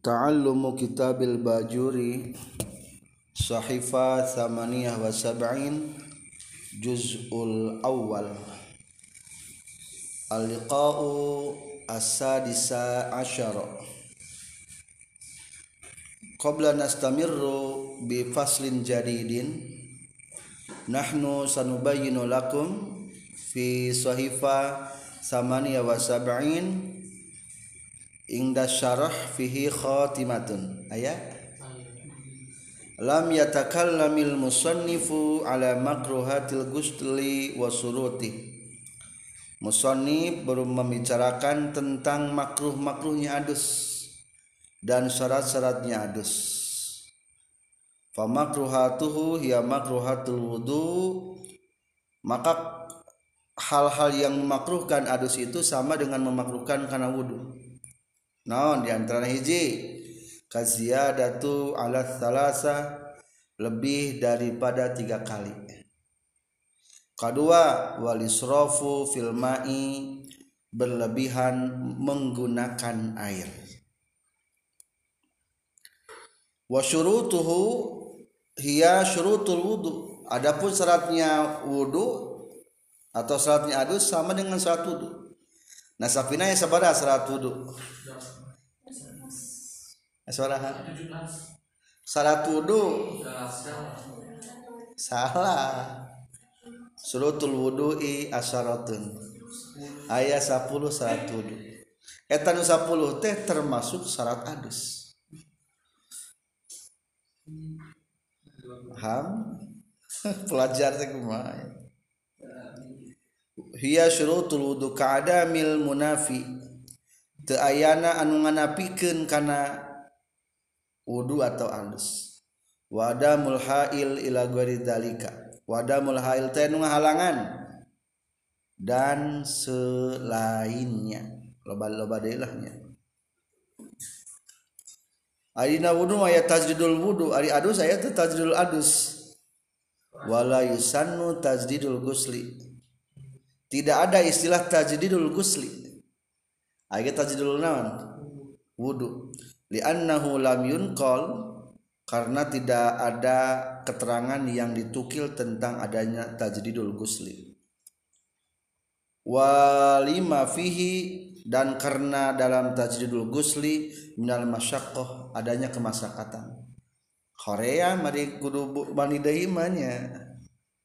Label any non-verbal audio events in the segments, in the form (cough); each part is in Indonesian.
Ta'allumu kitabil bajuri Sahifa Thamaniyah wa sab'in Juz'ul awal Al-liqa'u as-sadisa asyara. Qabla nastamirru bi faslin jadidin Nahnu sanubayyinu lakum fi sahifa Thamaniyah wa sab'in ingda syarah fihi khatimatun. Ayat. Lam yatakallamil musannifu ala makruhatil gusli wa suruti musannif baru membicarakan tentang makruh-makruhnya adus dan syarat-syaratnya adus. Fa makruhatuhu hiya makruhatul wudu. Maka hal-hal yang memakruhkan adus itu sama dengan memakruhkan karena wudu naon di antara hiji. Kaziyadatu ala salasa lebih daripada tiga kali. Kedua walisrofu filmai berlebihan menggunakan air. Wa syurutuhu hiya syurutul wudu. Adapun syaratnya wudu atau syaratnya adus sama dengan syarat wudu. Nah sapina yang sabada syarat wudu Eh, suara salah tuduh salah. Suratul wudu'i asyaratun. Ayat 10 syarat wudu. eta eh, nu 10 teh termasuk syarat adus. Ham? (laughs) Pelajar teh kumaha? Hiya syurutul wudu ka'adamil munafi. Teu ayana anu nganapikeun kana wudu atau alus wadamul hail ila ghairi dalika wadamul hail teh halangan dan selainnya. Loba-loba deulahnya Arina wudu aya tajdidul wudu. Ari adus aya teh tajdidul adus. Wala yusannu tajdidul gusli. Tidak ada istilah tajdidul gusli. Aya tajdidul naon? Wudu li'annahu lam yunqal karena tidak ada keterangan yang ditukil tentang adanya tajdidul gusli walima fihi dan karena dalam tajdidul gusli minal masyaqqah adanya kemasakatan Korea mari kudu mani deui nya.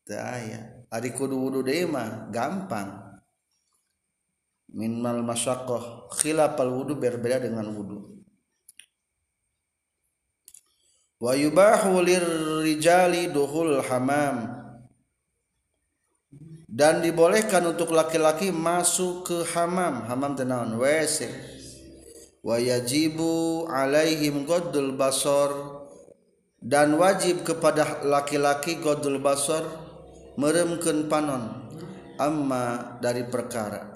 Teu aya ari kudu wudu deui mah gampang. Minal masyaqqah khilafal wudu berbeda dengan wudu wa yubahu lirrijali duhul hamam. Dan dibolehkan untuk laki-laki masuk ke hamam. Hamam tenawan WC wa yajibu alaihim goddul basor. Dan wajib kepada laki-laki goddul basor meremkeun panon. Amma dari perkara.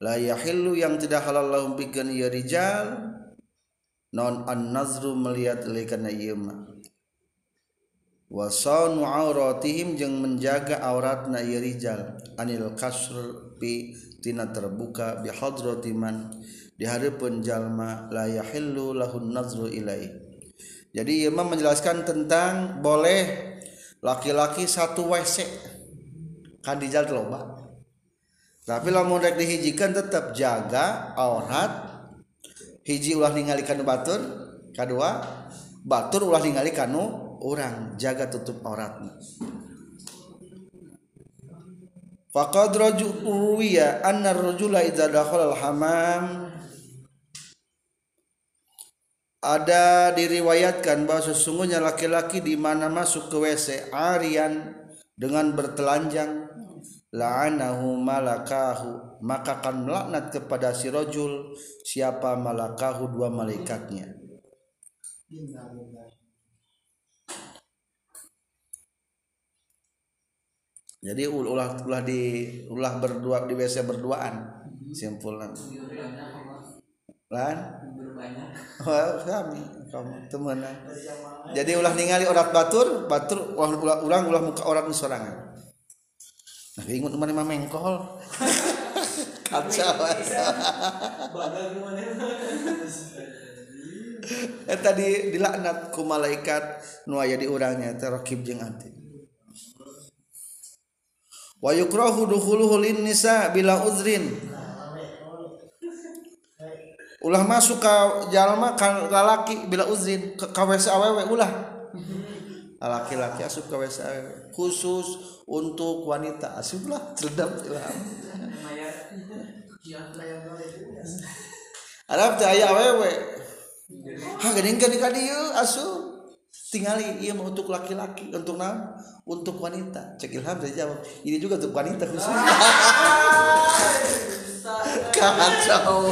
La yahillu yang tidak halal lahum pikeun ieu rijal non an nazru melihat lekana ieu mah. Wasanu auratihim jeung menjaga auratna ieu rijal. Anil kasr pi tina terbuka bi hadrati man. Di hareupeun jalma la yahillu lahun nazru ilai. Jadi ieu mah menjelaskan tentang boleh laki-laki satu WC. Kan dijal loba tapi lamun rek dihijikan tetap jaga aurat hiji ulah ningali kanu batur kedua batur ulah ningali kanu orang jaga tutup auratna. Faqad ruwiya anna ar-rajula idza dakhala al-hamam ada diriwayatkan bahwa sesungguhnya laki-laki di mana masuk ke WC arian dengan bertelanjang la'anahu malakahu. Maka akan melaknat kepada si rojul siapa malakahu dua malaikatnya. Jadi ulah ulah di ulah berdua di WC berduaan. Simpulnya. Lan? Kami kamu temenan jadi ulah ningali orat batur batur ulah ulang ulah muka orat sorangan nah ingat mana mah mengkol (laughs) kacau. Tadi dilaknatku malaikat nuaya diurangnya terkib jeung anti wa yukrahu dukhuluhu lin nisa bila uzrin. Ulah masuk ke jalma ka lalaki bila uzrin ke KWC awewe ulah laki-laki asup ke WC khusus untuk wanita. Asup lah cerdas lah. Arab teh aya awewe ha geuning ka dieu asup. Tingali iya untuk laki-laki untuk nam untuk wanita. Cek ilham saya jawab ini juga untuk wanita khusus. (laughs) Kacau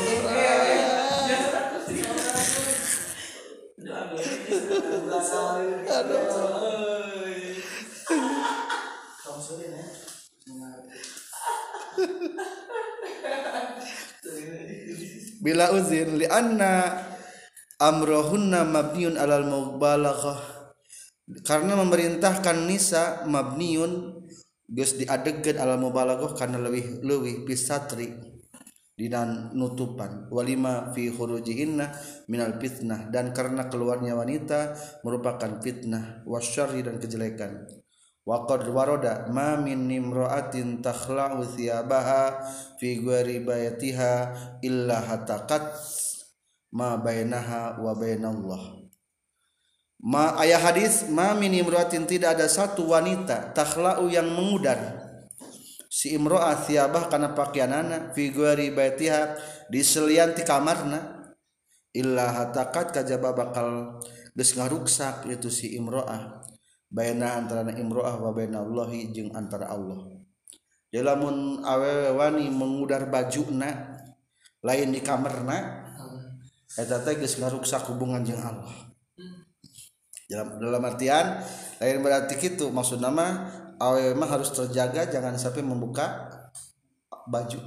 (laughs) bila uzin li anna amrohunna mabniun alal mubalaghah. Karena memerintahkan nisa mabniun geus diadegan alal mubalaghah karena lebih lebih bisatri dan nutupan. Walima fi khurujihinna minal fitnah. Dan karena keluarnya wanita merupakan fitnah. Wasyarri dan kejelekan. Wa qad warada ma min nimra'atin takhla'u thiyabaha fi ghairi bayatiha illa hataqat ma bainaha wa bainallah. Ma ayat hadis ma min imra'atin tidak ada satu wanita takhla'u yang mengudar si imro'ah thiabah kana pakaianana fi ghairi baitiha di selian ti kamarna illa hatakat kajaba bakal geus ngaruksak itu si imro'ah. Baina antara imro'ah wa baina Allahi jeung antara Allah. Jadi lamun awewe wani mengudar bajuna lain di kamarna eta teh geus ngaruksak hubungan jeung Allah. Dalam dalam artian lain berarti kitu maksud nama awewe mah harus terjaga jangan sampai membuka baju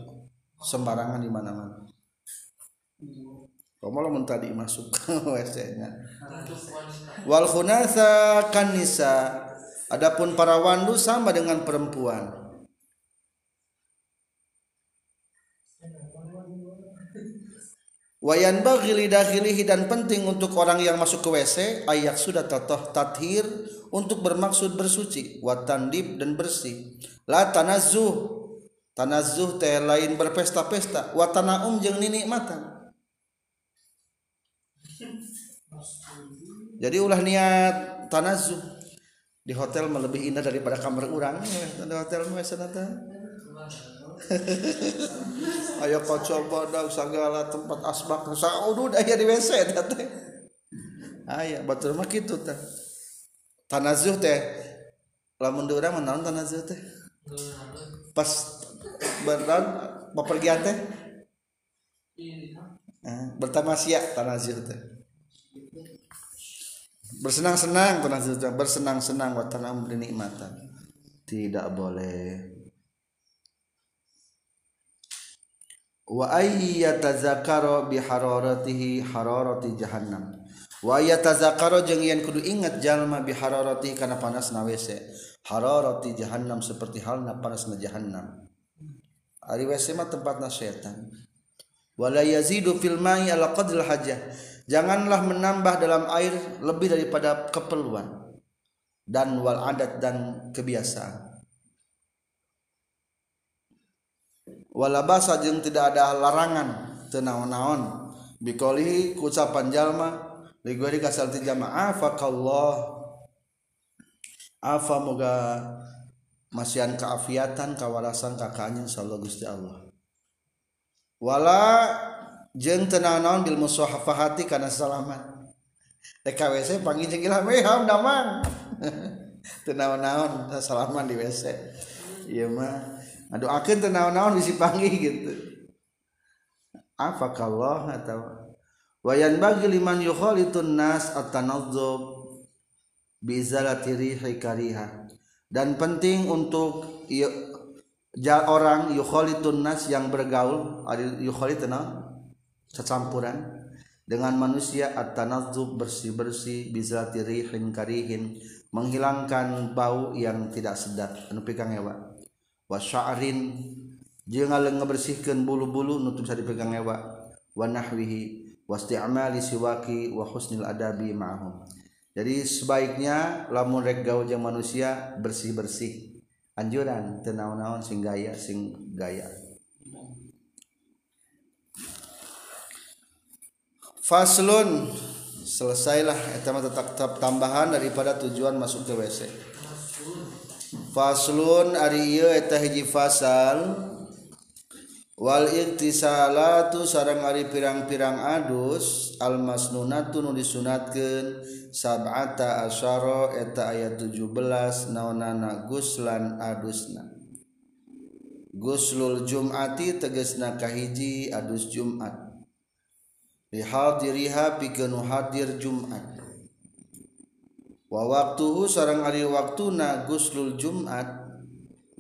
sembarangan di mana-mana. Kamu lamun tadi masuk (laughs) ke WC-nya. Wal khunatha kanisa. Adapun para wandu sama dengan perempuan. Wayan bagi lidakhilihi dan penting untuk orang yang masuk ke WC ayak sudah tatoh tathir untuk bermaksud bersuci watandib dan bersih. La tanazuh tanazuh teh lain berpesta-pesta watanaum jeung ninikmatan jadi ulah niat tanazuh di hotel lebih indah daripada kamar orang di hotel mah (laughs) ayo kau coba dong segala tempat asbak. Saudu aya di WC teh. Aya batur mah kitu teh tanazuh teh lamun di urang naon tanazuh teh? Pas beran bepergian teh? Eh, bertamasya tanazuh teh. Bersenang-senang tanazuh teh bersenang-senang wa tanam nikmatan tidak boleh. Wa ayyatazakara bi hararatihi hararati jahannam wa ayyatazakara jeung yen kudu ingat jalma bi hararati kana panasna WC. Hararati jahannam seperti halna panasna jahannam. Ari WC mah tempatna setan. Wala yazidu fil ma'i ala qadril hajah. Janganlah menambah dalam air lebih daripada keperluan dan wal adat dan kebiasaan. Wala basa jeung tidak ada larangan tenaon-naon bikoli ucapan jalma ligori kasal ti jamaah fakallah afa moga masian keafiatan kawarasan kakaknya sallallahu Gusti Allah. Wala jeung tenaon bil musahafahati kana salaman TKWC panggil jeung ilham eh ham damang. (laughs) Tenaon-naon salaman di WC ieu mah. Aduh akhir tenawan-nawan bisa panggil gitu. Apa kalau atau wayan bagi liman yukhalitun nas at-tanadzub bizalati rihi kariha. Dan penting untuk orang yukhalitun nas yang bergaul yukhalituna secampuran dengan manusia at-tanadzub bersih-bersih bizalati rihin karihin menghilangkan bau yang tidak sedap. Anu pikang ewa wasya'rin jeung ngebersihkeun bulu-bulu nutup bisa dipegang ewa wa nahwihi wasti'mali siwaki wa husnil adabi ma'hum jadi sebaiknya lamun rek gaul jeung manusia bersih-bersih. Anjuran teu naon-naon sing gaya sing gaya. Faslun selesailah eta mah tetap tambahan daripada tujuan masuk ke WC faslun ari ieu eta hiji fasal wal Walirtisalatu sarang Ari pirang-pirang adus almasnunatu nu disunatkeun sabata asyara eta ayat 17 naonana guslan adusna. Guslul Jumati tegesna kahiji adus Jumat. Bihadiriha pikeun hadir Jumat. Wa waktuhu sareng ari waktuna guslul Jumat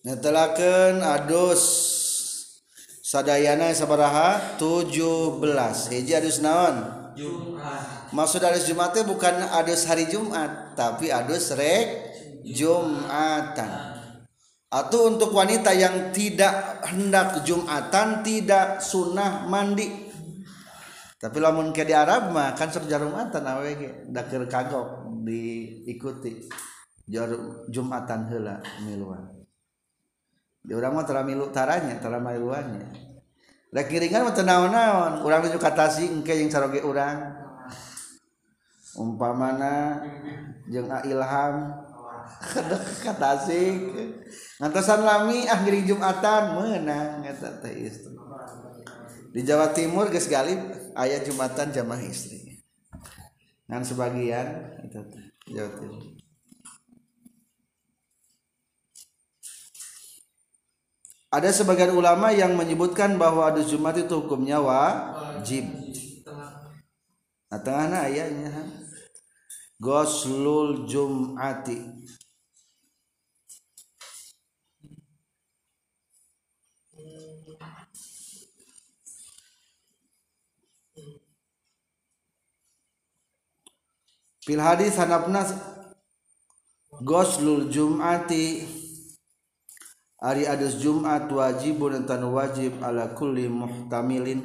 Netelakeun adus sadayana sabaraha 17 hiji adus naon? Jumat. Maksud adus Jumat itu bukan adus hari Jumat tapi adus rek Jumatan. Atau untuk wanita yang tidak hendak Jumatan tidak sunnah mandi tapi lamun ke di Arab mah kan ser Jumatan awe ge dakeur kagok diikuti. Jarum Jumatan heula miluan. Di orang mah tara milu taranya tara miluannya rek kiringan mah teu naon-naon urang tuju katasi engke jeung saroge urang. Umpamana jeung Ilham (laughs) katasi ngantosan lami ah Jumatan meunang eta teh istri di Jawa Timur geus galib aya Jumatan jamaah istri. Ngan sebagian eta Jawa Timur ada sebagian ulama yang menyebutkan bahwa ada Jumat itu hukumnya wajib. Nah, tengahnya ayatnya Goslul Jum'ati fil hadis hanapna goslul jum'ati. Ari adus jum'at wajibun tan wajib ala kulli muhtamilin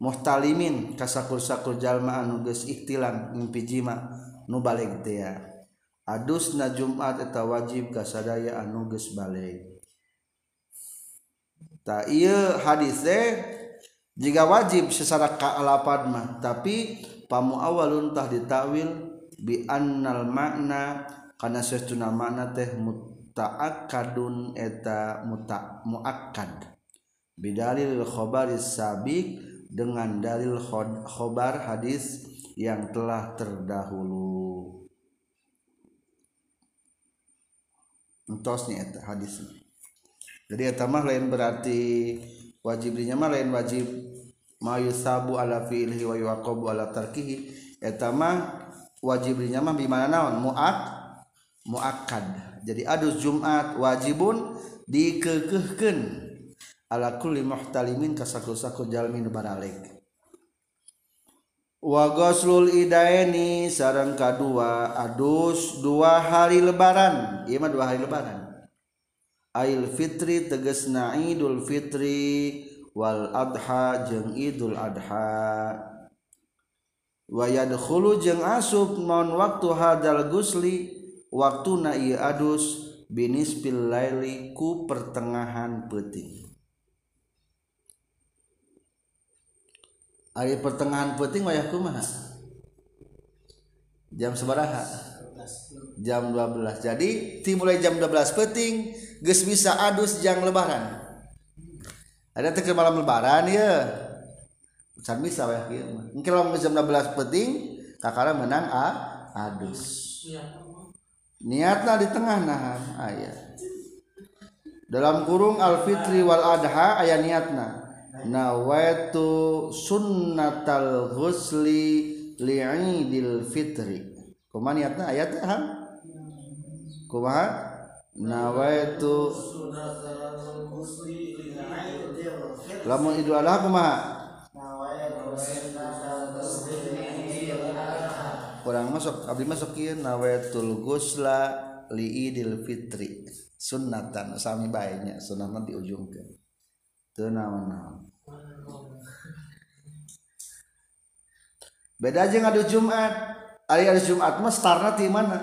muhtalimin kasakur-sakur jalma anu geus ihtilam mimpi jima nu balik teh adusna jum'at eta wajib kasadaya anu geus balik. Ta ieu hadis teh jika wajib secara kaalapan mah tapi pamu awalun tah ditawil bi annal makna kana sesuna makna teh mut taakadun eta muta muakkad. Bidalil khobar sabik dengan dalil khobar hadis yang telah terdahulu. Entosnya eta hadis jadi eta mah lain berarti wajibnya mah lain wajib. Ma yusabu ala fi'lihi wa yuqabu ala tarkihi. Eta mah wajibrinya mah bimana naon? Muak muakad jadi adus Jumat wajibun dikekehkeun. Ala kulli muhtalimin kasaku-saku jalmi nu baralek. Wa ghuslul idaini sareng kadua adus dua hari lebaran. Ieu mah dua hari lebaran. Ail fitri tegesna idul fitri wal adha jeung idul adha. Wa yadkhulu jeung asup mon waktu hadal gusli waktu na adus binis Laili ku pertengahan peting air pertengahan peting wayahku mah jam sebaraha? Jam 12 jadi dimulai jam 12 peting geus bisa adus jam lebaran. Ada teh malam lebaran ya can bisa wayah kieu mah. Engke jam 12 peting kakara menang a adus. Iya. niatna di tengah nahan ayat dalam kurung al-fitri wal adha ayat niatna. Nawaitu sunnatal ghusli li'idil fitri. Kumaha niatna? Ayat ha? Kumaha? Nawaitu lamun idul adha kumaha kurang masuk abdi masukin nawaitul gusla liidil fitri. Sunnatan sami baiknya sunatan di ujung ke. Itu nama beda aja ngadu Jumat. Hari hari Jumat mah startnya di mana?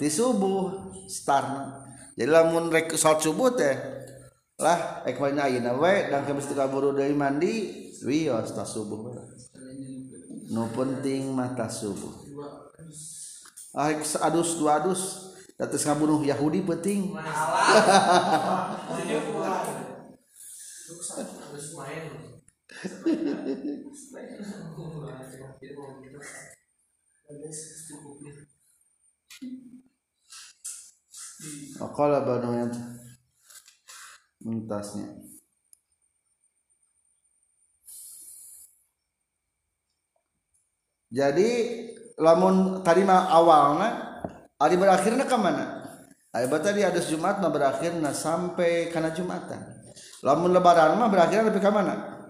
Di subuh. Startnya. Jadi lamun rek subuh teh lah ekmalina ayeuna we dan kemis kaburu deui mandi wios tas subuh nu penting mata subuh. Ah adus dua adus. Datus ngabunuh Yahudi penting. (laughs) Aqala banu yang mentasnya jadi lamun tadi mah awalnya hari berakhirnya ke mana Ayat tadi ada Jumat mah berakhirnya sampai karena Jumatan. Lamun lebaran mah berakhirnya lebih ke mana?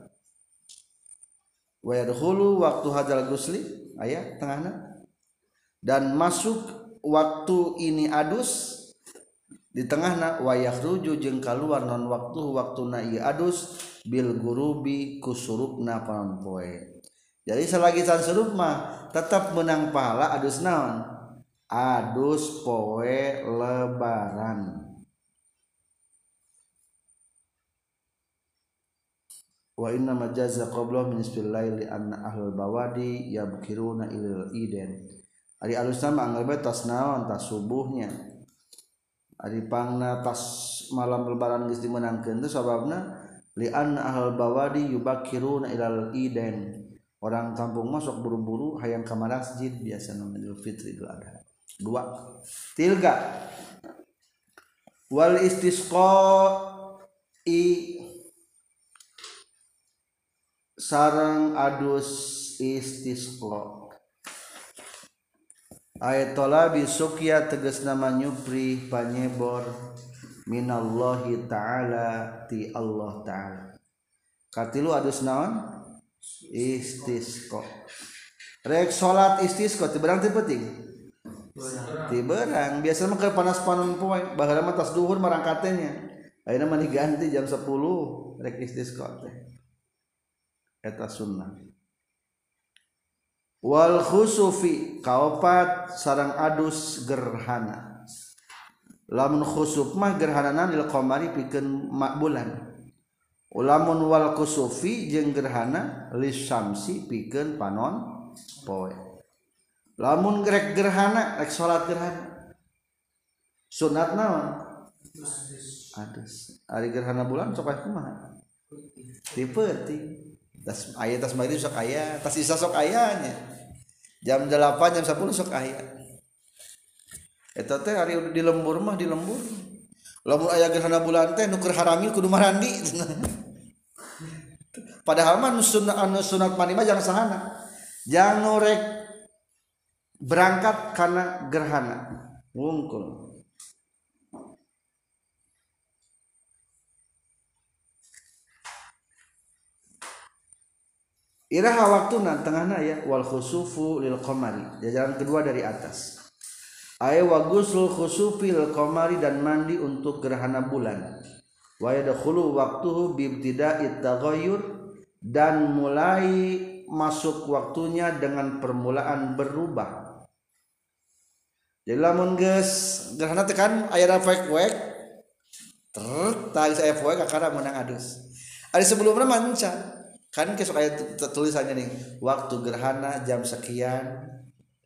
Wa yadkhulu waktu hadal gusli ayat tengahnya dan masuk waktu ini adus di tengahna wa yakhruju jeung kaluar non waktu waktu na adus bil gurubi kusurupna panon poe jadi selagi can surup mah tetap menang pahala adus naon? Adus poe lebaran. Wa inna majaza qabla min laili anna ahlul bawadi yabkiruna ilal iden ari alus nama anggal tas naon tas subuhnya ari pangna tas malam lebaran geus dimenangkeun teh sababna li anna ahlul bawadi yubakiruna ilal iden orang kampung masuk buru-buru hayang ke masjid biasa namanya Fitri Idul Adha. Dua tilga. Wal istisqa i sarang adus istisqa ayatla bisya teges nama nyupri panyebor minallahi ta'ala ti Allah ta'ala. Katilu adus naon? Istisqo rek salat istisqo ti berang ti penting ti berang. Biasa mah panas panon poe baheula mah tas duhur marangkatnya ayeuna mah diganti jam 10 rek istisqo teh. Eta sunnah. wal khusufi kaopat sarang adus gerhana. Lamun khusuf mah gerhana lil qamari pikeun bulan ulamun wal khusufi jeung gerhana lis samsi pikeun panon poe. Lamun gerek gerhana rek salat gerhana. Sunat naon? Adus. Ari gerhana bulan sok kumaha? Ti tas aya tas maghrib sok aya tas isya sok ayahnya jam 8 jam 10 sok aya. Eta teh hari di lembur mah di lembur. Lamun aya gerhana bulan teh nuker harami kudu marandi. (laughs) Padahal mah sunat anu sunat mani mah jangan sahana. Jangan norek berangkat karena gerhana. Wungkul. Iraha waktu tengahna ya wal khusufu lil qamari. Jajaran kedua dari atas. Ay wa ghusl khusufi lil qamari dan mandi untuk gerhana bulan. Wa yadkhulu waqtuhu bi ibtida'i taghayyur dan mulai masuk waktunya dengan permulaan berubah. Jadi lamun geus gerhana tekan aya efek wek ter saya poe kakara menang adus. Ada sebelumnya manca kan kesok ayat tulisannya nih waktu gerhana jam sekian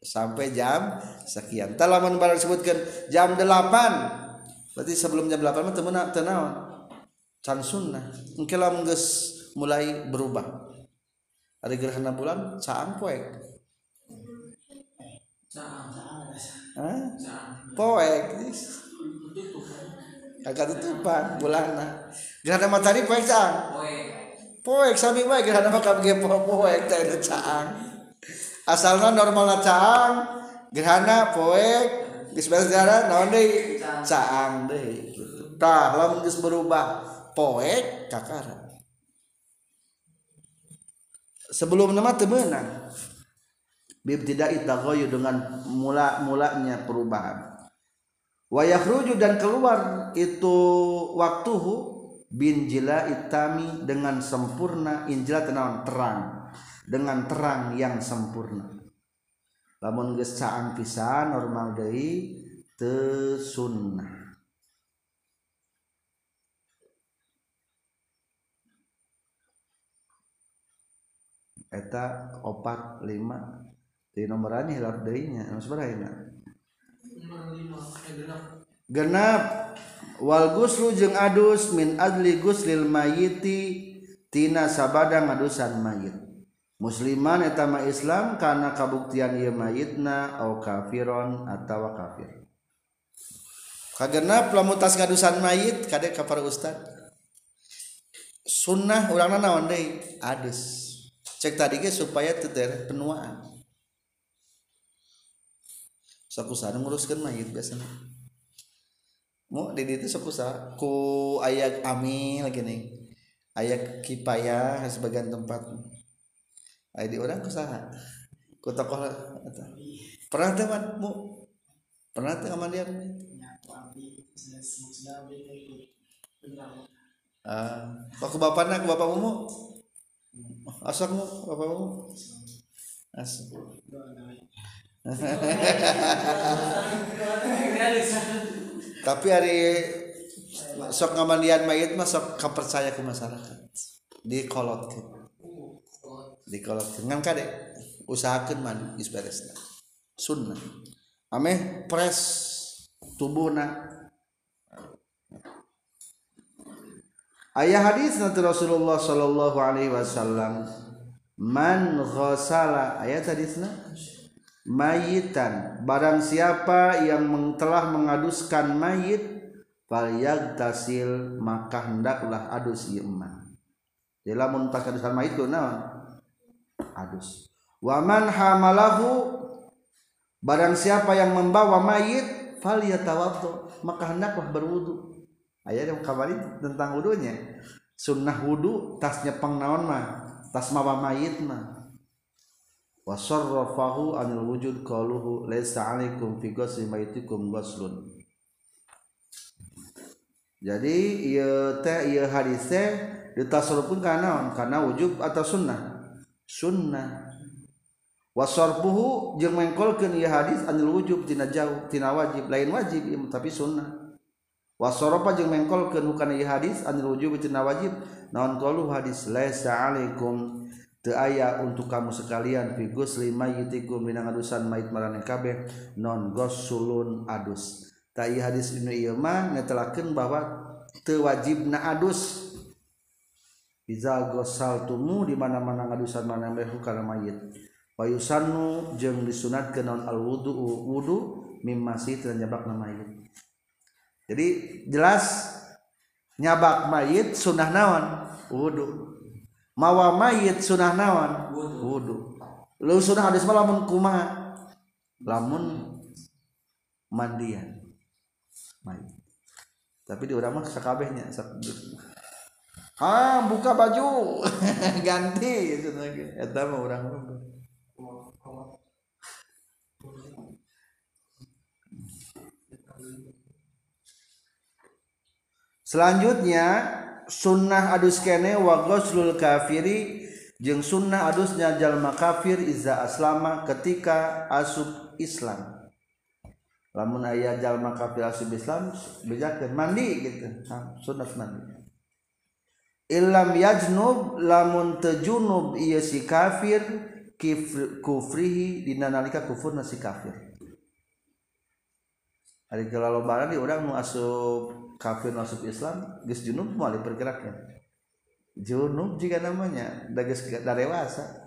sampai jam sekian. Talaman barang disebutkan jam 8 berarti sebelum jam 8 mah temen tenawan can sunnah. Engke lamun mulai berubah. Hari gerhana bulan caang poek. Poek. Agak tutupan bulana gerhana matahari poek caang poek sami wae gerhana maka ge poek teh ada caang. Asalna normalna caang gerhana poek geus gerhana naon deui? Caang deui gitu. Tah lamun geus berubah poek kakara. Sebelum nama teu meunang bibtidai taghayyur dengan mula-mulanya perubahan. Wa yakhruju dan keluar itu waktuhu bin jila itami dengan sempurna injila tenawan terang. Dengan terang yang sempurna. Lamun geus caang pisan normal deui teu sunnah. Eta opat lima. Di nomoran hilaf deunya anu sabaraha genap wal guslu jeung adus min adli guslil mayiti tina sabada ngadusan mayit. Musliman etama Islam karena kabuktian ieu mayitna au kafiron atawa kafir. Kagenap lamun tas ngadusan mayit kade ka para ustad? Sunnah urangna naon deui? Adus. Cek tadi ge supaya teu penuaan. Sakusana nguruskan mayit biasana. Mau di itu sakusa ku ayak ami lagi nih. Ayak kipaya sebagian tempat. Ayat di orang kusaha ku tokoh pernah teman mu? Pernah sama dia? Ah, uh, bapak nak bapak mu asakmu bapakmu asal (laughs) tapi hari sok ngamandian mayit mah sok kepercaya ke masyarakat. Di kolot di kolot ngan kade? Usahakan geus beresna. Sunnah. Ameh pres tubuhna ayah hadis nanti Rasulullah sallallahu alaihi wasallam man ghasala ayat hadisna mayitan. Barang siapa yang telah mengaduskan mayit tasil maka hendaklah adus ieu di lamun pas mayit ku naon adus. Wa man hamalahu barang siapa yang membawa mayit falyatawaddo maka hendaklah berwudu. Ayat yang kabarin tentang wudunya. Sunnah wudu tasnya pengnaon mah tas mawa mayit mah wasarrafahu anil wujud qaluhu laisa alaikum fi ghusli maitikum ghuslun jadi ieu teh ieu hadis teh ditasarrufkeun kana naon kana wujub atau sunnah. Sunnah. Wasarfuhu jeung mengkolkeun ieu hadis anil wujub tina jauh tina wajib. Lain wajib tapi sunnah. Wasarafa jeung mengkolkeun hukana ieu hadis anil wujub tina wajib. Naon qalu hadis laisa alaikum. aya untuk kamu sekalian figus 5yitikum binangadusan mait marane kabeh non gosulun adus tai hadis Ibnu Iyamah netelakeun bahwa teu wajibna adus Iza gosaltumu di mana-mana ngadusan mana mehu kana mayit. Payusannu jeung disunatkeun non al wudu wudu mimasi dan nyabak mayit. Jadi jelas nyabak mayit sunah naon wudu mawa mayit sunah nawan wudhu lu sunah hadis lamun kumaha? Lamun mandian. Mayit. Tapi di urang mah sakabehnya ah buka baju. (laughs) Ganti. Eta mah urang selanjutnya sunnah adus kene wa ghuslul kafiri jeung sunnah adusnya jalma kafir iza aslama ketika asub Islam. Lamun aya jalma kafir asub Islam bejakeun mandi gitu. Nah, sunnah mandi. Illam yajnub lamun tejunub ieu si kafir kufrihi dina nalika kufurna si kafir. Hari kelalobaran di urang nu asup kafir masuk Islam geus junub moal pergeraknya junub jika namanya da geus dewasa.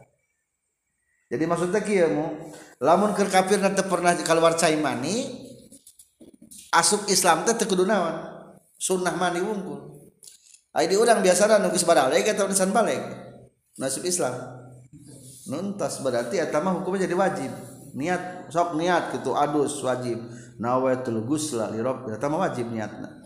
Jadi maksudnya kiamu lamun ke kafir nanti pernah keluar cai mani asup Islam teh teu kudu sunnah mani wungkul. Ai di urang biasa nu geus baralek eta nisan balik nasib Islam. Nuntas berarti eta mah hukumnya jadi wajib. Niat sok niat gitu adus wajib. Nawaitul gusla li rabb eta wajib niatna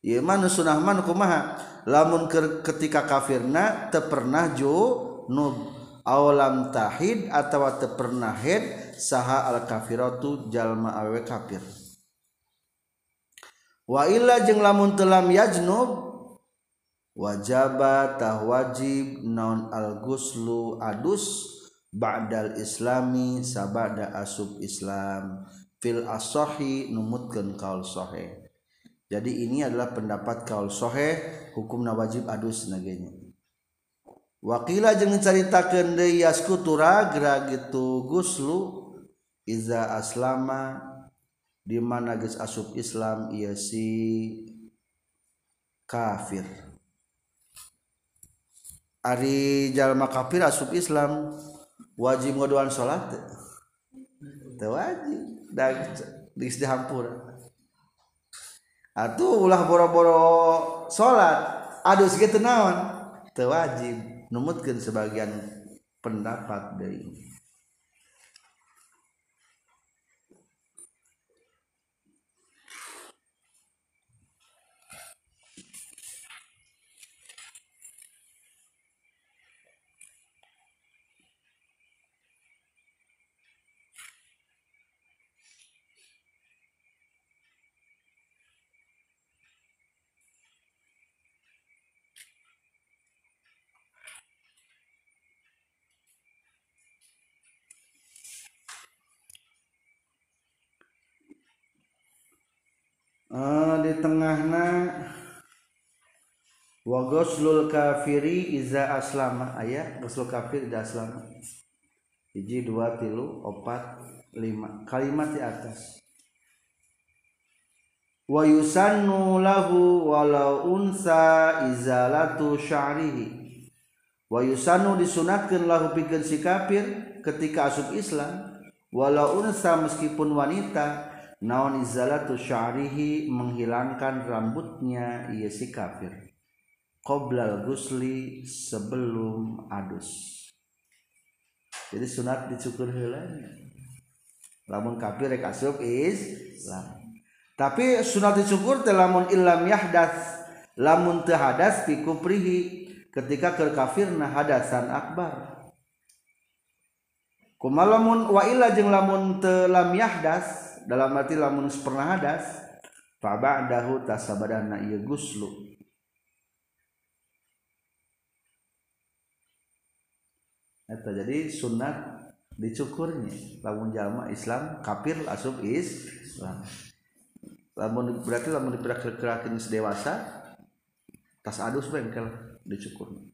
Iman sunahman kumaha? Lamun ketika kafirna te pernah junub awalam tahid atau te pernah head saha al kafiratu jalma awe kafir. Wa illa jeung lamun telam yajnub wajaba tah wajib naon al guslu adus ba'dal islami sabada asub islam. Fil asohi numutkeun kaul sahih. Jadi ini adalah pendapat kaul sahih hukum wajib adus nagenya. Wakila jeung caritakeun deui yaskutura geura gitu guslu iza aslama di mana geus asup Islam ieu si kafir. Ari jalma kafir asup Islam wajib ngaduan salat teu wajib Atuh ulah boro-boro salat adus gitu naon? Teu wajib numutkan sebagian pendapat dari ini ghuslul kafiri iza aslama. Aya ghusl kafir iza aslama. Hiji dua tilu opat lima. Kalimat di atas. Wa yusannu lahu walau unsa izalatu sya'rihi. Wa yusannu disunatkeun lahu pikeun si kafir ketika asup Islam. Walau unsa meskipun wanita naon izalatu sya'rihi menghilangkan rambutnya ia si kafir qoblal gusli sebelum adus. Jadi sunat dicukur heula. Lamun kafir rek asup Islam. Tapi sunat dicukur teh lamun illam yahdas lamun teu hadas fi ketika ke kafirna hadasan akbar. Kumalamun wa illa jeung lamun teu lam yahdas dalam arti lamun pernah hadas fa ba'dahu tasabadana ieu guslu eta jadi sunat dicukurnya. Lamun jalma Islam kafir asup Islam. Lamun berarti lamun diperak-perakin dewasa tas adus bengkel dicukurnya.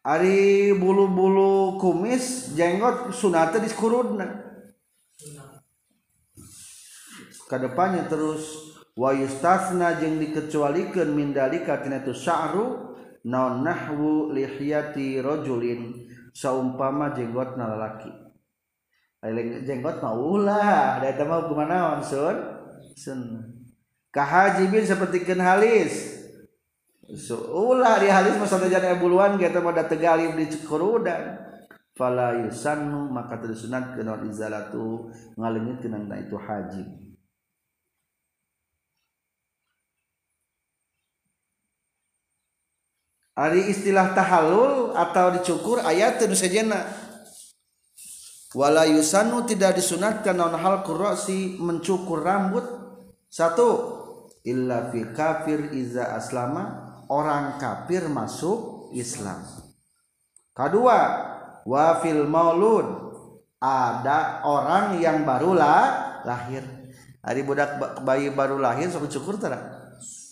Ari bulu-bulu kumis jenggot sunata diskurudna kedepannya terus wayustasna jeng dikecualikan mindalika tina itu sya'ru naon nahwu lihiyati rojulin saumpama jenggot nalalaki Lain jenggot mah ulah da eta mah hukuman naon sun? Sun. Kahajibin seperti ken halis. So, ulah di halis mah sanajan ebuluan kita mah da tegalib di kurudan fala yusannu maka tersunat kenon izalatu ngalengit kenang itu hajib Ari istilah tahallul atau dicukur ayat itu sajana wala yusannu tidak disunatkan non hal kurasi mencukur rambut satu illa fi kafir iza aslama orang kafir masuk Islam. Kedua, wafil maulud ada orang yang baru lah, lahir. Hari budak bayi baru lahir sok cukur tara.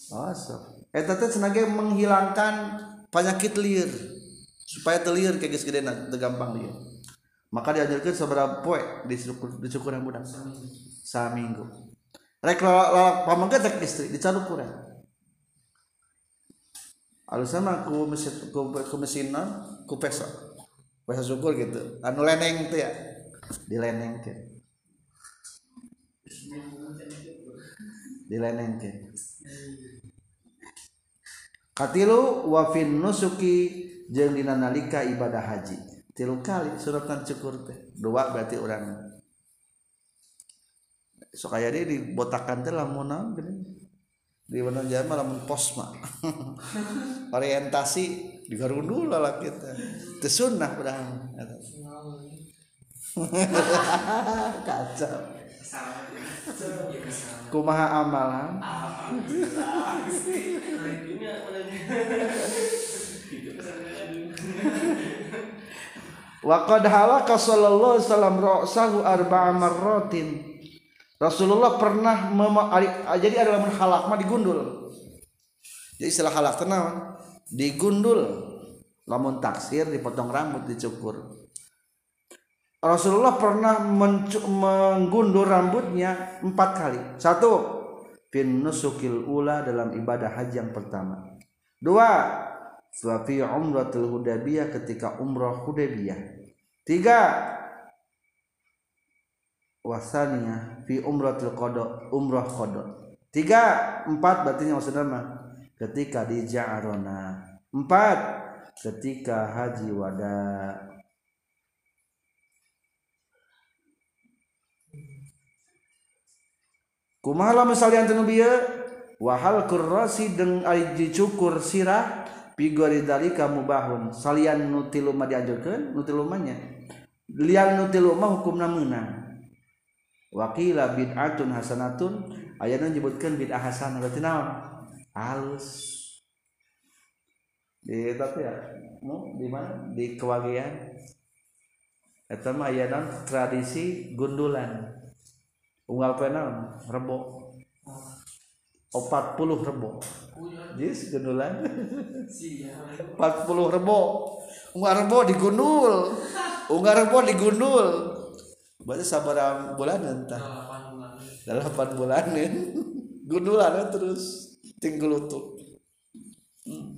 Oh, sok. Eta teh menghilangkan penyakit liar. Supaya telir kayak gede gampang dia. Maka diajarkan seberapa poe dicukur dicukur yang budak. Saminggu. rek lalak pamangga tek istri dicaru kurang. Alusna mah ku mesin ku, ku mesin non ku peso peso syukur gitu. Anu leneng tuh ya. Di leneng ke di leneng ke katilu wa fin nusuki jeung dina nalika ibadah haji. Tilu kali suratan cukur teh. Dua berarti orang sok aya dia dibotakan teh lamun naon di mana jama lamun pos mah (laughs) orientasi di garundul lah kita teu sunnah urang. (laughs) Kacau kumaha amalan Waqad halaka sallallahu alaihi wasallam ra'sahu arba'a marratin. Rasulullah pernah mema, jadi ada lamun halak mah digundul. Jadi istilah halak tenang digundul. Lamun taksir dipotong rambut dicukur. Rasulullah pernah menggundul rambutnya empat kali. Satu, fin nusukil ula dalam ibadah haji yang pertama. Dua, fi umratul hudabiyah ketika umrah hudabiyah. Tiga, wasania fi umratul qada umrah qada tiga empat berarti maksudnya mah ketika di ja'arona empat ketika haji wada kumahala misalnya anu wahal kurrasi deng aji cukur sirah pigori dari kamu bahun salian nuti luma dianjurkan nuti lian nuti luma hukum menang wakila bid'atun hasanatun ayatnya menyebutkan bid'ah hasanah berarti naon? Halus di tapi ya no, di mana? Di kewagian itu mah tradisi gundulan. Unggal penal rebo. Opat puluh rebo. Jis empat puluh rebo. Unggal rebo digundul unggal rebo digundul berarti sabar bulan entah delapan bulan. Gundulan terus. Tinggal tuh hmm.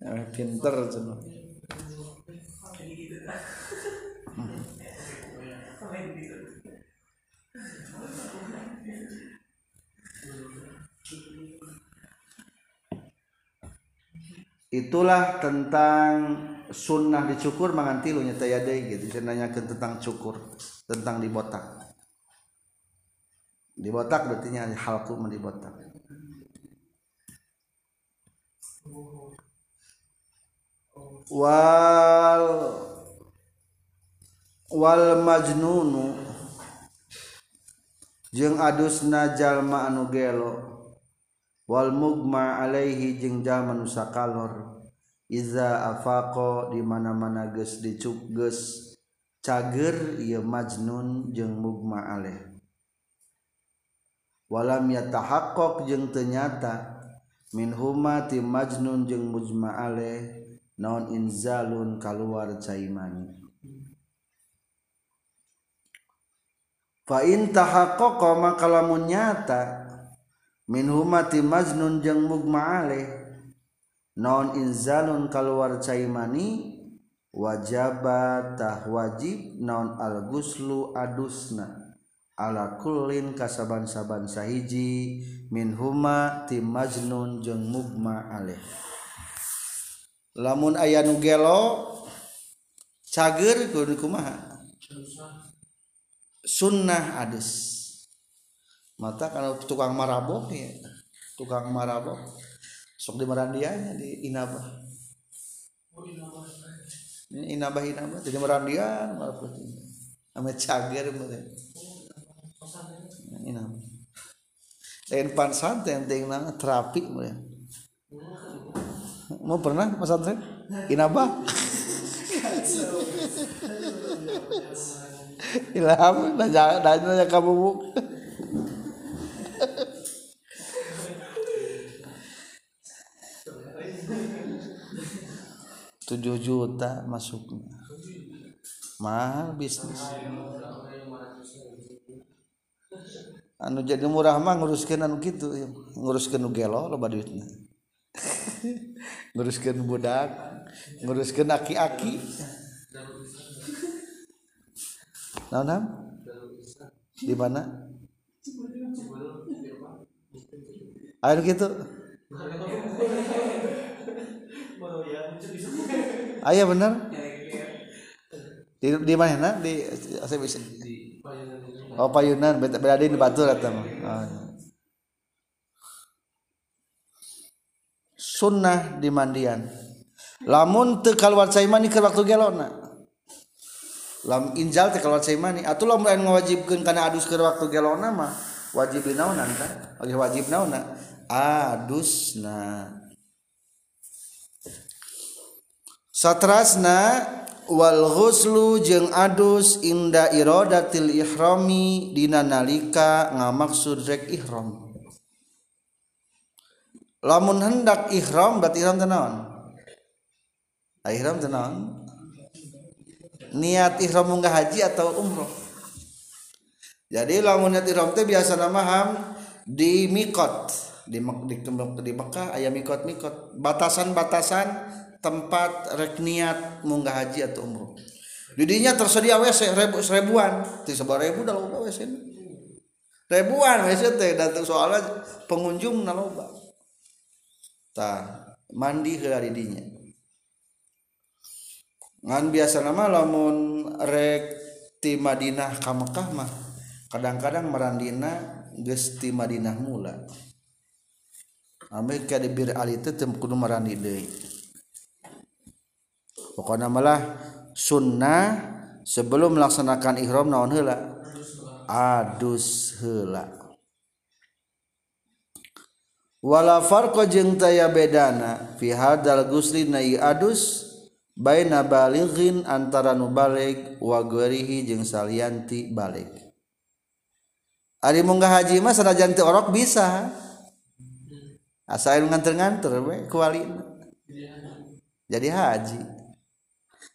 ya, pinter cuma itulah tentang sunnah dicukur mangan tilu nyata ya deh gitu. Saya tentang cukur tentang dibotak. Dibotak berarti nya halku dibotak wal wal majnunu jeung adusna jalma anu gelo wal mugma alaihi jeung jalma nu sakalor. Iza afaqo di mana-mana geus dicukgeus cager ieu majnun jeung mugma alaih walam yatahaqqaq jeung teu nyata min huma ti majnun jeung mujma alaih naon inzalun kaluar caimani faintahaqaqa maka lamun nyata min humati majnun jeung mugma aleh. Non inzalun kaluar cai mani? Wajaba tah wajib non al guslu adusna. Ala kullin kasaban-saban sahiji min huma tim majnun jeung mugma aleh. Lamun aya nu gelo cager kumaha? sunnah adus. Mata kalau tukang marabok ya tukang marabok sok di merandianya di inabah. Ini inabah inabah jadi merandian malah putih. Sama cager inabah. Lain pansan yang tinggal terapi mau pernah mas Andre inabah? Ilham nanya nanya ka bubuk. tujuh juta masuknya. Mahal bisnis. Anu jadi murah mah nguruskan anu gitu nguruskan nu gelo loba duitnya (laughs) nguruskeun budak nguruskeun aki-aki naon di mana ayo gitu ayo bener di di mana di saya bisa oh payunan berada di batu atau oh, sunnah di mandian. Lamun teu kaluar cai mani ke waktu gelona lam injal teu kaluar cai mani atuh lamun aya ngawajibkeun kana adus ke waktu gelona mah wajib naonan kan oge wajib naonna adusna satrasna wal ghuslu jeung adus inda iradatil ihrami dina nalika ngamaksud rek ihram lamun hendak ihram berarti ihram tenawan? Ah, ihram tenawan. Niat ihram munggah haji atau umroh? Jadi lamun niat ihram teh biasa nama ham di mikot. Di di, di Mekah ayam mikot mikot. Batasan-batasan tempat rek niat munggah haji atau umroh. Didinya tersedia WC ribu, seribuan. Tiga ribu dalam WC ribuan WC teh datang soalnya pengunjung naloba mandi harinya ngan biasa nama lamun rekti Madinah kamekah mah kadang-kadang merandina gesti Madinah mula. Amerika di bir ali itu kudu merandi deui. Pokoknya malah sunnah sebelum melaksanakan ihram naon heula? Adus heula wala farqa jeung taya bedana fi hadzal gusli na adus baina balighin antara nu balig wa ghairihi jeung salianti balig ari munggah haji mah sanajan teu orok bisa. Asal nganter-nganter we kualina. Jadi haji.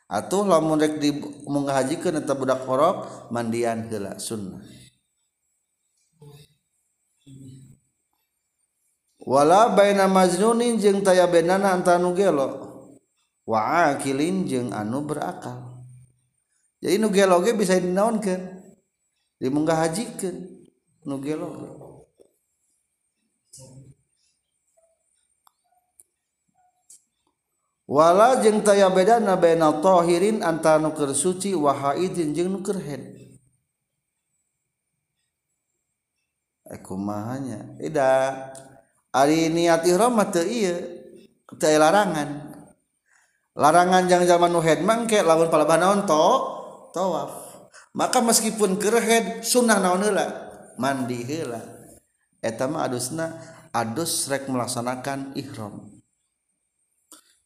Atuh lamun rek di munggah haji eta budak orok mandian heula sunnah. Wala baina majnunin jeung taya benana antara nu gelo. Wa akilin jeung anu berakal. Jadi nu gelo ge bisa dinaonkeun dimunggah hajikeun nu gelo wala jeung taya bedana baina tahirin antara nu keur suci wa haidin jeung nu keur haid ida hari niat ihram mah teu ieu teu larangan. Larangan jangan zaman nu head mangke lamun palaban naon to tawaf. Maka meskipun keur head sunnah naon heula? Mandi heula. Eta mah adusna adus rek melaksanakan ihram.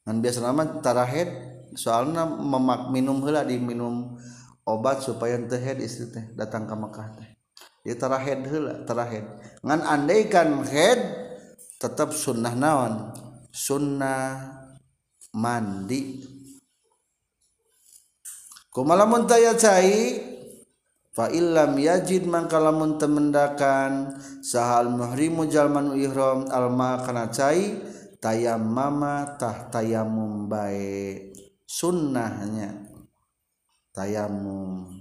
Ngan biasa nama tara head soalna memak minum heula di minum obat supaya teu head istri teh datang ke Mekah teh. Ieu tara head heula tara head. Ngan andaikan head tetap sunnah naon? Sunnah mandi. Kumalamun taya cai fa illam yajid mangka lamun temendakan sahal muhrimu jalman ihram alma kana cai tayammama tah tayamum bae. Sunnahnya tayamum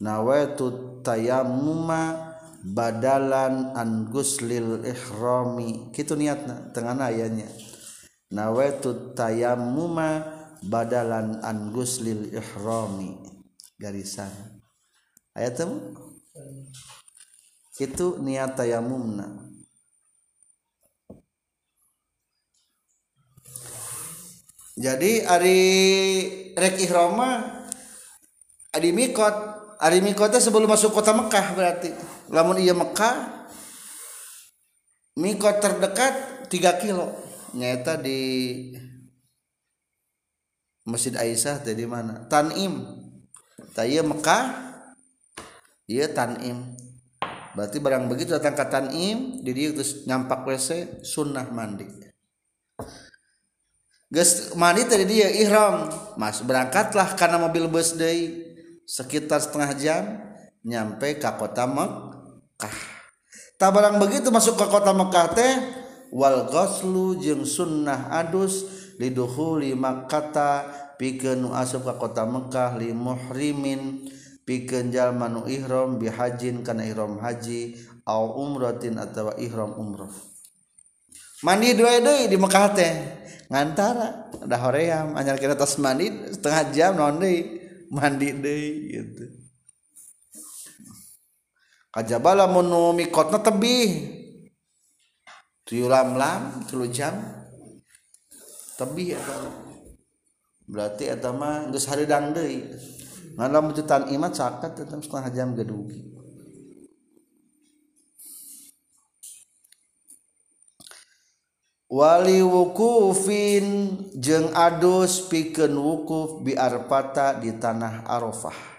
nawaitu tayammuma badalan an guslil ihrami. Kitu niatna tengah ayatnya nawaitu tayammuma badalan an guslil ihrami. Garisan. Ayat itu itu niat tayamumna jadi ari rek ihrama adi mikot. Ari mikotnya sebelum masuk kota Mekah berarti. Lamun iya Mekah mikot terdekat 3 kilo. Nyata di Masjid Aisyah tadi mana? Tanim. Taya Mekah, iya Tanim. Berarti barang begitu datang ke Tanim, di dia terus nyampak WC sunnah mandi. Gus mandi tadi dia ihram, Mas berangkatlah karena mobil bus day sekitar setengah jam nyampe ke kota Mek Mekah. Tak barang begitu masuk ke kota Mekah teh wal ghuslu jeung sunnah adus lidukhuli makkata pikeun nu asup ka kota Mekah li muhrimin pikeun jalma nu ihram bihajin kana ihram haji au umratin atawa ihram umrah. Mandi dua deui di Mekah teh ngantara da hoream anyar kira tas mandi setengah jam naon deui? Mandi deui gitu kajabala mun nu mikotna tebih. Tujuh lam lam jam. Tebih eta berarti eta mah geus hareudang deui. Ngan lamun tutan imat sakat eta setengah jam gedugi wali wukufin jeung adus pikeun wukuf bi arfata di tanah arafah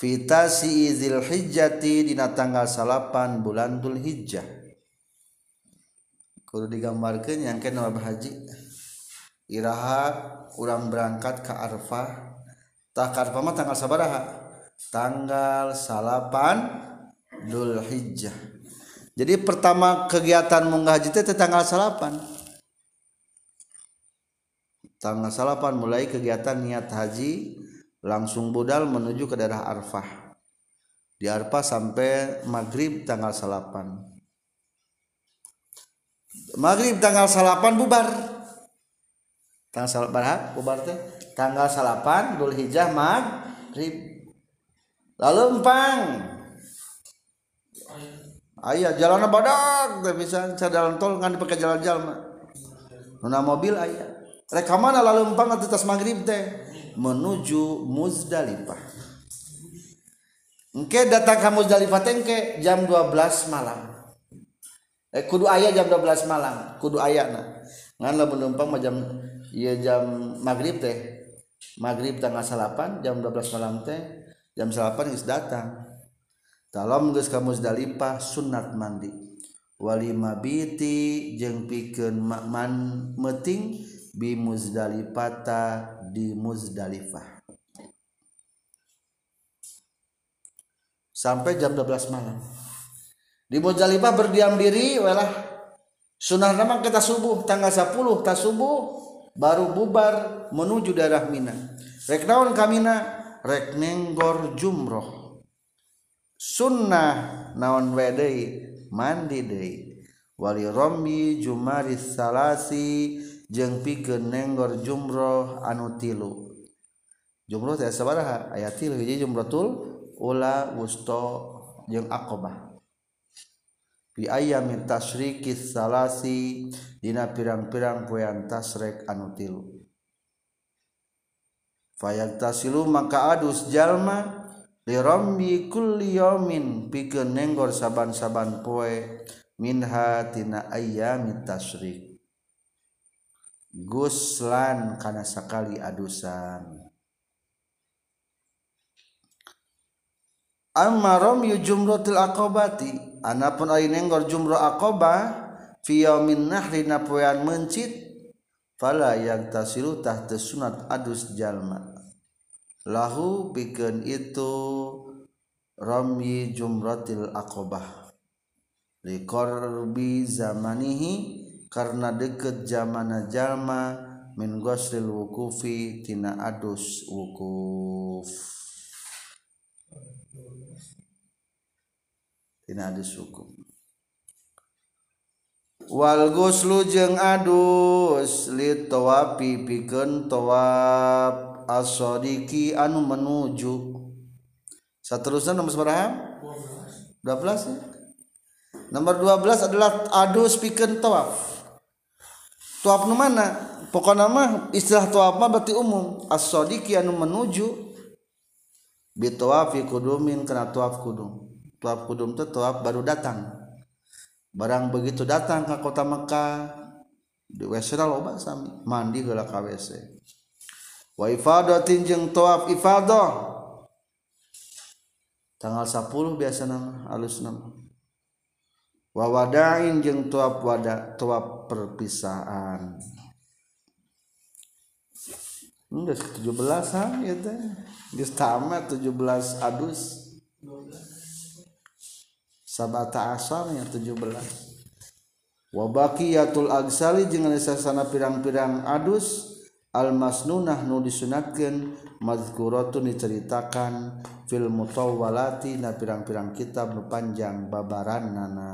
fitasi izil hijjati dina tanggal salapan bulan dul hijjah kudu digambarkeun yang kena haji. Iraha urang berangkat ke arfah. Tak arfah mah tanggal sabaraha? Tanggal salapan dul hijjah jadi pertama kegiatan munggah haji itu tanggal salapan. Tanggal salapan mulai kegiatan niat haji langsung budal menuju ke daerah Arfah. Di Arfah sampai maghrib tanggal salapan. Maghrib tanggal salapan bubar. Tanggal salapan bubar teh? Tanggal salapan dul hijjah maghrib. Lalu empang. Ayah jalan badak tak bisa. Jalan tol kan dipakai jalan jalan nuna mobil ayah reka mana lalu empang atau tas maghrib teh menuju Muzdalifah. Engke datang ke Muzdalifah tengke jam 12 malam. Eh, kudu ayah jam 12 malam. Kudu ayah nah ngan lo menumpang jam ya jam maghrib teh. Maghrib tanggal salapan jam 12 malam teh jam salapan geus datang. Talom geus ka Muzdalifah sunat mandi. Wali mabiti jeung pikeun man meting bi Muzdalifata di Muzdalifah. Sampai jam 12 malam. Di Muzdalifah berdiam diri welah. Sunah nama kita subuh tanggal 10 ta subuh baru bubar menuju daerah Mina. Rek naon kamina rek nenggor jumroh. Sunnah naon wede mandi deui. Wali rombi jumaris salasi jeung pikeun nenggor jumroh anu tilu. Jumroh teh sabaraha aya tilu hiji jumratul ula wusto jeung aqabah bi ayyamin tasyriki salasi dina pirang-pirang poean tasrek anu tilu. Fayantasilu maka adus jalma lirambi kulli yaumin pikeun nenggor saban-saban poe minha tina ayyamit tasyrik guslan kana sakali adusan. Amma ramyu jumratil aqabati anapun ai nenggor jumrah aqabah fi yaumin nahri napoean mencit fala yang tasilu tahta sunat adus jalma. Lahu bikin itu Romi jumratil akobah. Likorbi zamanihi karena deket zamana jalma min wukufi tina adus wukuf. Tina adus wukuf. Wal guslu jeung adus li tawapi pikeun tawaf asodiki anu menuju. Seterusnya nomor berapa 12 ya? nomor 12 adalah adus pikeun tawaf tawaf nu mana? Pokoknya mah istilah tawaf mah berarti umum. Asodiki anu menuju bitawafi kudumin kena tawaf kudum. Tawaf kudum itu tawaf baru datang. Barang begitu datang ke kota Mekah di WC loba sami mandi geula ka WC wa ifadatin jeung tawaf ifadah. Tanggal 10 biasa nama alus nama wa wada'in jeung tawaf wada tawaf perpisahan Geus 17 an ya teh. Geus tamat 17 adus. sabata asal yang 17 wabakiyatul agsali jeung sana pirang-pirang adus almasnunah nu disunatkeun mazkuratun diceritakan fil mutawwalati na pirang-pirang kitab nu panjang babaran nana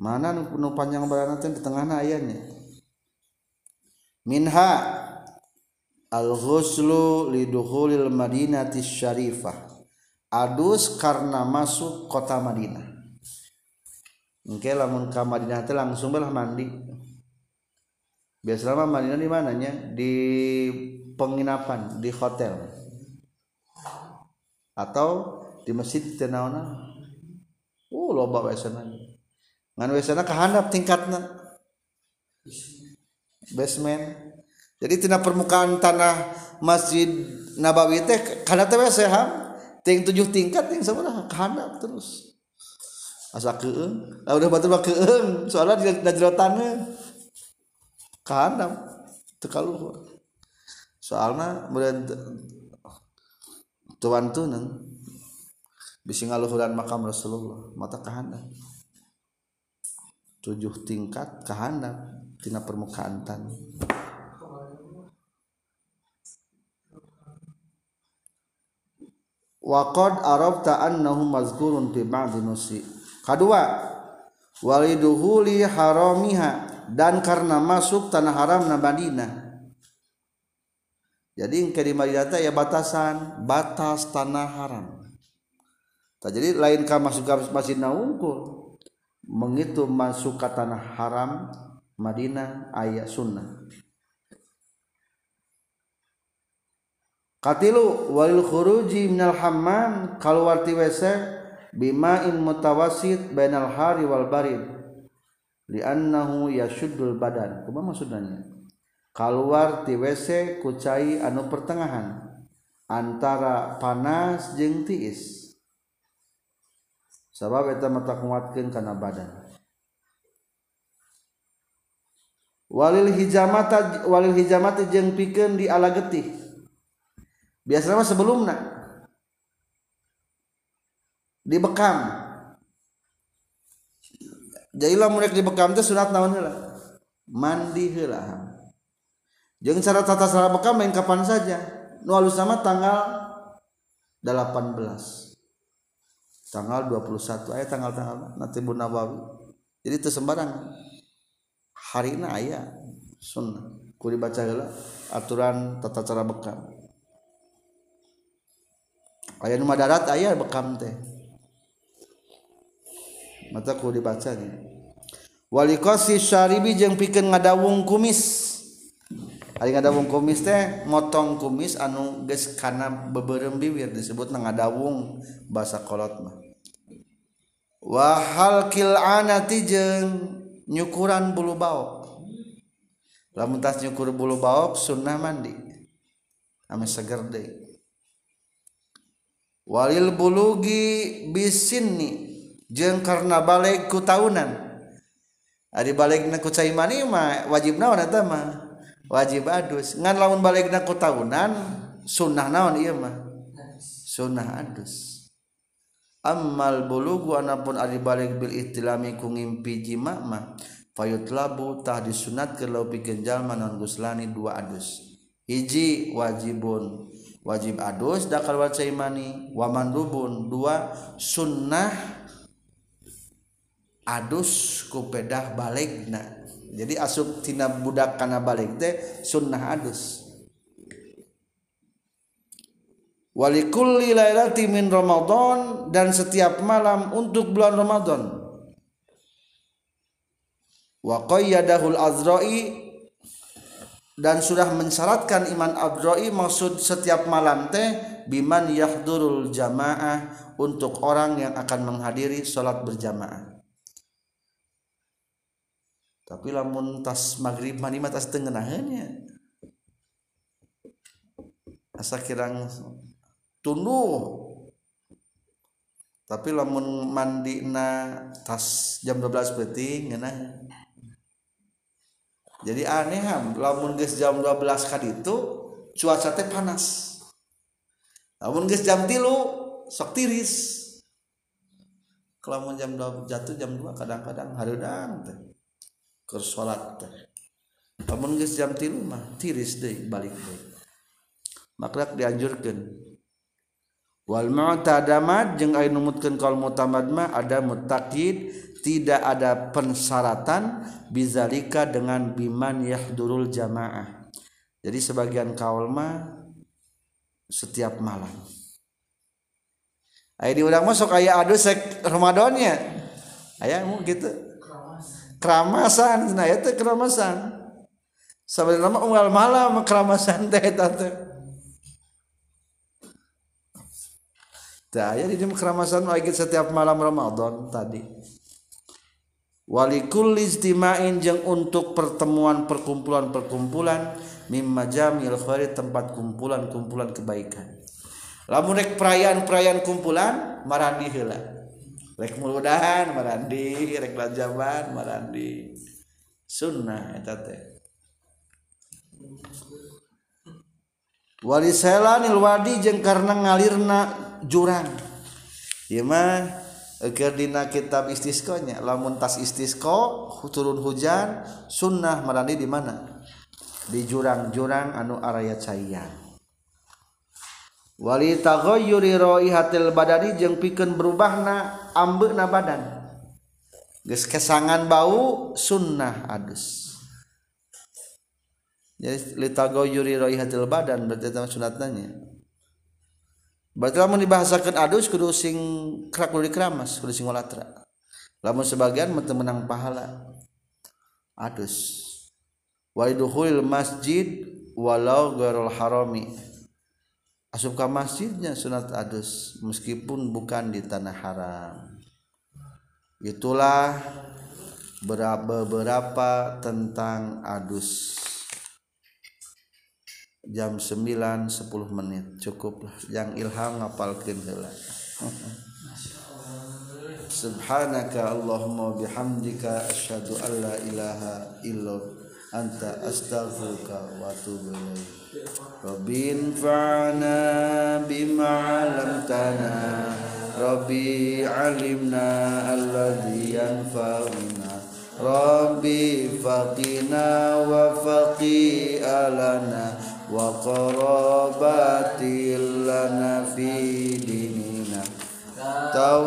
mana nu, panjang babaran teh di tengahna ayatnya minha al-ghuslu lidukhulil madinati syarifah adus karena masuk kota Madinah Oke, lamun ke Madinah itu langsung belah mandi. Biasanya Madinah di mananya? Di penginapan, di hotel. Atau di masjid tenawana. Uh, loba wesana. Ngan wesana kehandap tingkatnya. Basement. Jadi tina permukaan tanah Masjid Nabawi teh kana teh sehat. Ting tujuh tingkat yang sebenarnya kehandap terus. Asa keeng lah udah batu mah keeng soalnya di jerotannya kehandap tekalu soalnya kemudian tuan tuh neng bisa ngaluhuran makam Rasulullah mata kehandap tujuh tingkat kehandap tina permukaan tanah. Waqad arafta annahu mazkurun fi ba'dhi nusi. Kedua waliduhuli haramiha dan karena masuk tanah haram na Madinah. Jadi ke di Madinah ya batasan batas tanah haram. Tak jadi lain ka masuk ke masjid naungkul mengitu masuk ke tanah haram Madinah ayat sunnah Katilu walil khuruji minal hammam keluar ti WC bima'in mutawasid bainal hari wal barid li'annahu yashuddul badan. Kumaha maksudnya? Keluar ti WC kucai anu pertengahan antara panas jeung tiis. Sabab eta mata kuatkeun kana badan. Walil hijamata walil hijamata jeung pikeun di ala getih. Biasanya sebelumnya dibekam jadi lah mulai dibekam itu sunat naon heula? Mandi heula. Jangan cara tata cara bekam main kapan saja. Nu sama tanggal 18 tanggal 21 ayat tanggal-tanggal Natibun Nawawi jadi itu sembarang. Hari ini ayat sunnah. Kuli baca heula aturan tata cara bekam. Aya nu madarat aya bekam teh. Mata kuli baca nih wali qasi syaribi jeung pikeun ngadawung kumis. Ari ngadawung kumis teh motong kumis anu geus kana beberem bibir disebut ngadawung bahasa kolot mah. wahal kil'anati jeung nyukuran bulu baok. Lamun tas nyukur bulu baok sunnah mandi. Ame seger deui walil bulugi bisinni jeung karena balik ku taunan. Ari balik ku cai mani mah wajib naon eta mah? Wajib adus. Ngan lamun balik ku taunan sunnah naon ieu mah? Sunnah adus. ammal bulugu anapun ari balik bil ihtilami ku ngimpi jima mah fayut labu tah disunat ke lau pikeun jalma non guslani dua adus. Hiji wajibun wajib adus dakal waca imani wa mandubun dua sunnah adus ku pedah balikna. Jadi asup tina budak kana balik teh sunnah adus. Walikulli lailati min ramadan dan setiap malam untuk bulan ramadan. Wa qayyadahul azra'i dan sudah mensyaratkan iman abdroi maksud setiap malam teh biman yahdurul jamaah untuk orang yang akan menghadiri sholat berjamaah. Tapi lamun tas maghrib mani tas tengenahannya asa kirang tunduh tapi lamun mandi na tas jam 12 penting ngeunah jadi aneh lamun geus jam 12 kali itu cuaca teh panas. Lamun geus jam tilu sok tiris. Kalau jam 2 jatuh jam 2 kadang-kadang harudang teh ke salat teh. Lamun geus jam 3 mah tiris deui balik deui. Maka dianjurkan wal mu'tadamat jeung aya numutkeun kaul mutamad mah ada mutakid tidak ada pensyaratan bizalika dengan biman yahdurul jamaah. Jadi sebagian kaul mah setiap malam. Ayo di udang masuk ayah adu sek Ramadannya ayah gitu. Keramasan nah itu keramasan sebenarnya unggal malam keramasan teh tante Daya di keramasan lagi setiap malam Ramadan tadi. Walikul istimain jeng untuk pertemuan perkumpulan-perkumpulan mimma jamil khairi tempat kumpulan-kumpulan kebaikan. Lamun rek perayaan-perayaan kumpulan marandi heula. Rek muludahan marandi, rek lajaban marandi. Sunnah eta teh. Wali selanil wadi jeng karena ngalirna jurang. Imah Gerdina kitab istisqonya lamun tas istisqo turun hujan sunnah merandi di mana? Di jurang-jurang anu araya caian. Wali taghayyuri raihatil badani jeung pikeun berubahna ambeuna badan. Geus kesangan bau sunnah adus. Jadi li taghayyuri raihatil badan berarti sunatnya berarti lamun dibahasakan adus kudu sing kerak kudu dikeramas kudu sing walatra lamun sebagian menang pahala. Adus. Wa idkhulil masjid walau ghairul harami. Asup masjidnya sunat adus meskipun bukan di tanah haram. Itulah beberapa tentang adus jam 9 10 menit. Cukuplah yang ilham ngapalkeun heula. Subhanaka Allahumma bihamdika asyhadu an la ilaha illa anta astaghfiruka wa atubu ilaik Rabbin fa'na bima 'allamtana. Rabbi 'alimna alladhi yanfa'una. Rabbi faqina wa faqi alana وقرابات لنا في ديننا